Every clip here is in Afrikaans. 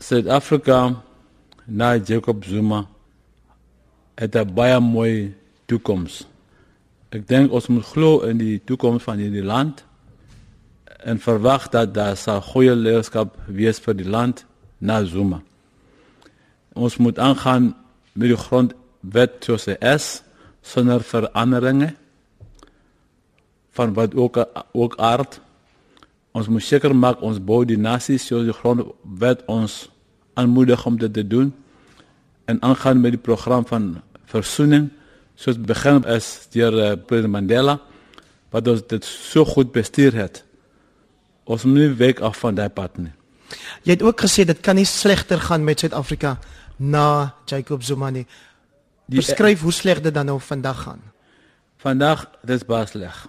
Suid-Afrika na Jacob Zuma het 'n baie mooi toekoms. Ek dink ons moet glo in die toekoms van hierdie land en verwag dat daar sal goeie leierskap wees vir die land na Zuma. Ons moet aangaan met die grondwet soos is sonder veranderinge van wat ook ook aard ons moet seker maak ons bou die nasie soos die grondwet ons aanmoedig om dit te doen en aangaan met die program van versoening soos begin is deur uh, president Mandela wat ons dit so goed bestuur het. Ons moet nie weg af van daai pad nie. Jy het ook gesê dit kan nie slegter gaan met Suid-Afrika na Jacob Zuma nie. Beskryf hoe sleg dit dan nou vandag gaan. Vandag dis baie sleg.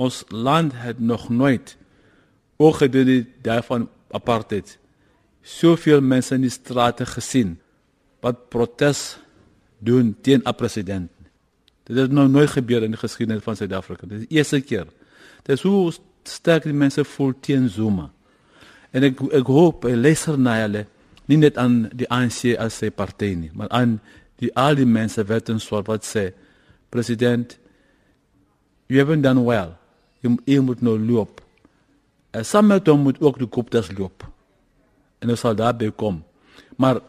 Ons land het nog nooit ook gedoen die daarvan apartheid soveel mense in die strate gesien wat protes doen teen 'n president. Dit het nog nooit gebeur in die geskiedenis van Suid-Afrika. Dit is die eerste keer. Dit is hoe sterk die mense voel teen Zuma. En ek ek hoop hy luister na hulle, nie net aan die ANC as sy party nie, maar aan die al die mense wat ons soort wat sê, president, you haven't done well. Jy, jy moet nou loop. En saam met hom moet ook die koptes loop. En ons sal daarby kom. Maar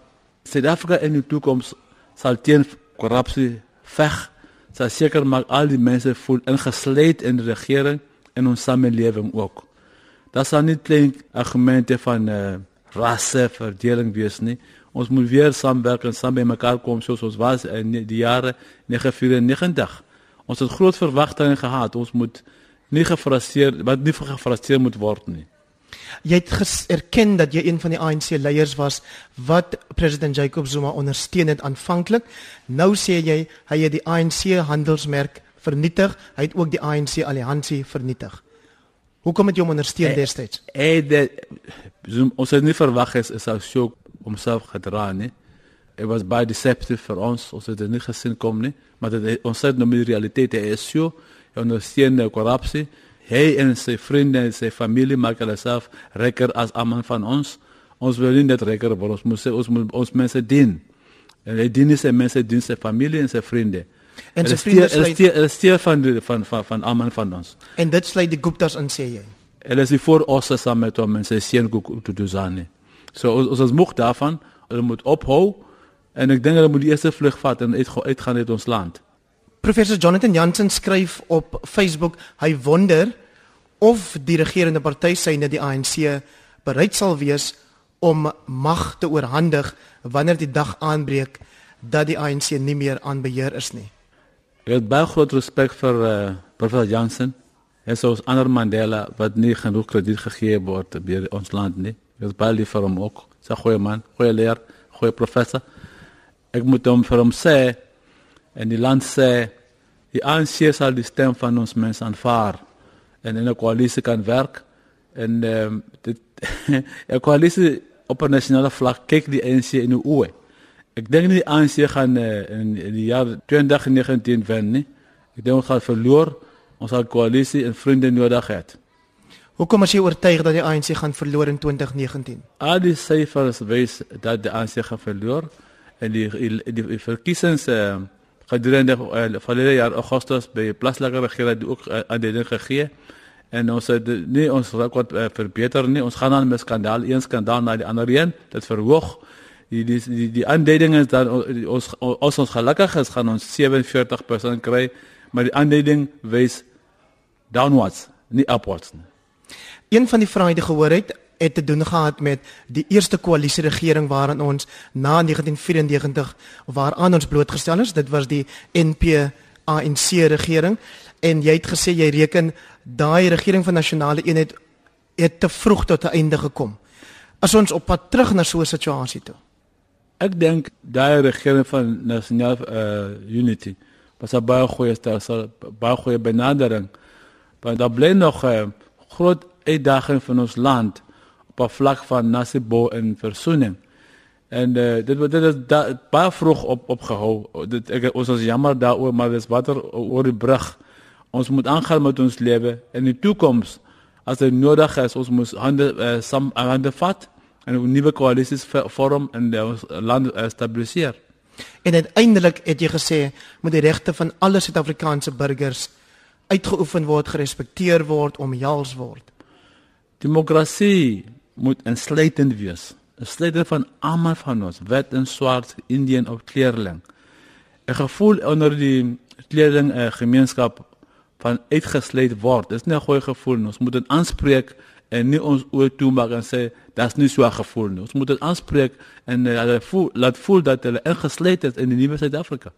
Suid-Afrika in die toekoms sal teen korrupsie veg. Sal seker maak al die mense voel ingesluit in die regering en ons samelewing ook. Daar sal nie klein argumente van uh, rasse verdeling wees nie. Ons moet weer saamwerk en saam by mekaar kom soos ons was in die jare 1994. Ons het groot verwagtinge gehad. Ons moet nie gefrustreer wat nie gefrustreer moet word nie. Jy het erken dat jy een van die ANC leiers was wat president Jacob Zuma ondersteun het aanvanklik. Nou sê jy hy het die ANC handelsmerk vernietig. Hy het ook die ANC alliansie vernietig. Hoekom het jy hom ondersteun destyds? Eh ons het nie verwag is is hy so homself gedra nie. It was by deceptive vir ons. Ons het dit nie gesien kom nie, maar dit ons het nou met die realiteit is so ondersteun die korrupsie. Hy en sy vriende en sy familie maak hulle self rekker as almal van ons. Ons wil nie net rekker word, ons moet sê ons moet ons mense dien. En hy dien sy mense, dien sy familie en sy vriende. En sy vriende is steer van die, van van van almal van ons. En dit sluit die Guptas in sê jy. Hulle is voor ons saam met hom en sy seun Kukutuzane. So ons ons moeg daarvan, hulle moet ophou en ek dink hulle moet die eerste vlug vat en uitgaan uit ons land. Professor Jonathan Jansen skryf op Facebook, hy wonder of die regerende party syne die ANC bereid sal wees om mag te oorhandig wanneer die dag aanbreek dat die ANC nie meer aan beheer is nie. Ek het baie groot respek vir uh, professor Jansen. Is ons ander Mandela wat nie genoeg krediet gegee word by ons land nie. Ek is baie lief vir hom ook. Sy goeie man, goeie leer, goeie professor. Ek moet hom vir hom sê en die land sê die ANC sal die stem van ons mense aanvaar en in 'n koalisie kan werk en ehm um, dit 'n koalisie op 'n nasionale vlak kyk die ANC in die oë. Ek dink nie die ANC gaan uh, in, in die jaar 2019 wen nie. Ek dink ons gaan verloor. Ons sal koalisie en vriende nodig hê. Hoekom as jy oortuig dat die ANC gaan verloor in 2019? Al die syfers wys dat die ANC gaan verloor en die die, die, verkiesings uh, gedurende uh, verlede jaar Augustus by plaaslike regering ook uh, aan die ding gegee. En ons het nie ons rekord uh, verbeter nie. Ons gaan aan met skandaal een skandaal na die ander een. Dit verhoog. Die die die, die aanduiding is dat ons ons ons gelukkig is gaan ons 47% kry. Maar die aanduiding wys downwards nie upwards nie. Een van die vrae wat gehoor het het te doen gehad met die eerste koalisie regering waaraan ons na 1994 waaraan ons blootgestel is. Dit was die NP ANC regering en jy het gesê jy reken daai regering van nasionale eenheid het te vroeg tot 'n einde gekom. As ons op pad terug na so 'n situasie toe. Ek dink daai regering van nasionale uh, unity was 'n baie goeie stelsel, baie goeie benadering. Want daar bly nog 'n uh, groot uitdaging van ons land op 'n vlak van nasibo en versoening. En uh, dit dit is da, baie vroeg op opgehou. Dit ek ons is jammer daaroor, maar dis water oor die brug. Ons moet aangaan met ons lewe en in die toekoms as dit nodig is, ons moet hande uh, sam hande vat en 'n nuwe koalisies vorm en die land stabiliseer. En uiteindelik het jy gesê moet die regte van alle Suid-Afrikaanse burgers uitgeoefen word, gerespekteer word, omhels word. Demokrasie moet insluitend wees. 'n Sluiter van almal van ons, wit en swart, Indian of kleerling. 'n Gevoel onder die kleerling 'n gemeenskap van uitgesluit word. Dis nie 'n goeie gevoel nie. Ons moet dit aanspreek en nie ons oor toe maak en sê dat's nie so 'n gevoel nie. Ons moet dit aanspreek en uh, hulle voel laat voel dat hulle ingesluit is in die nuwe Suid-Afrika.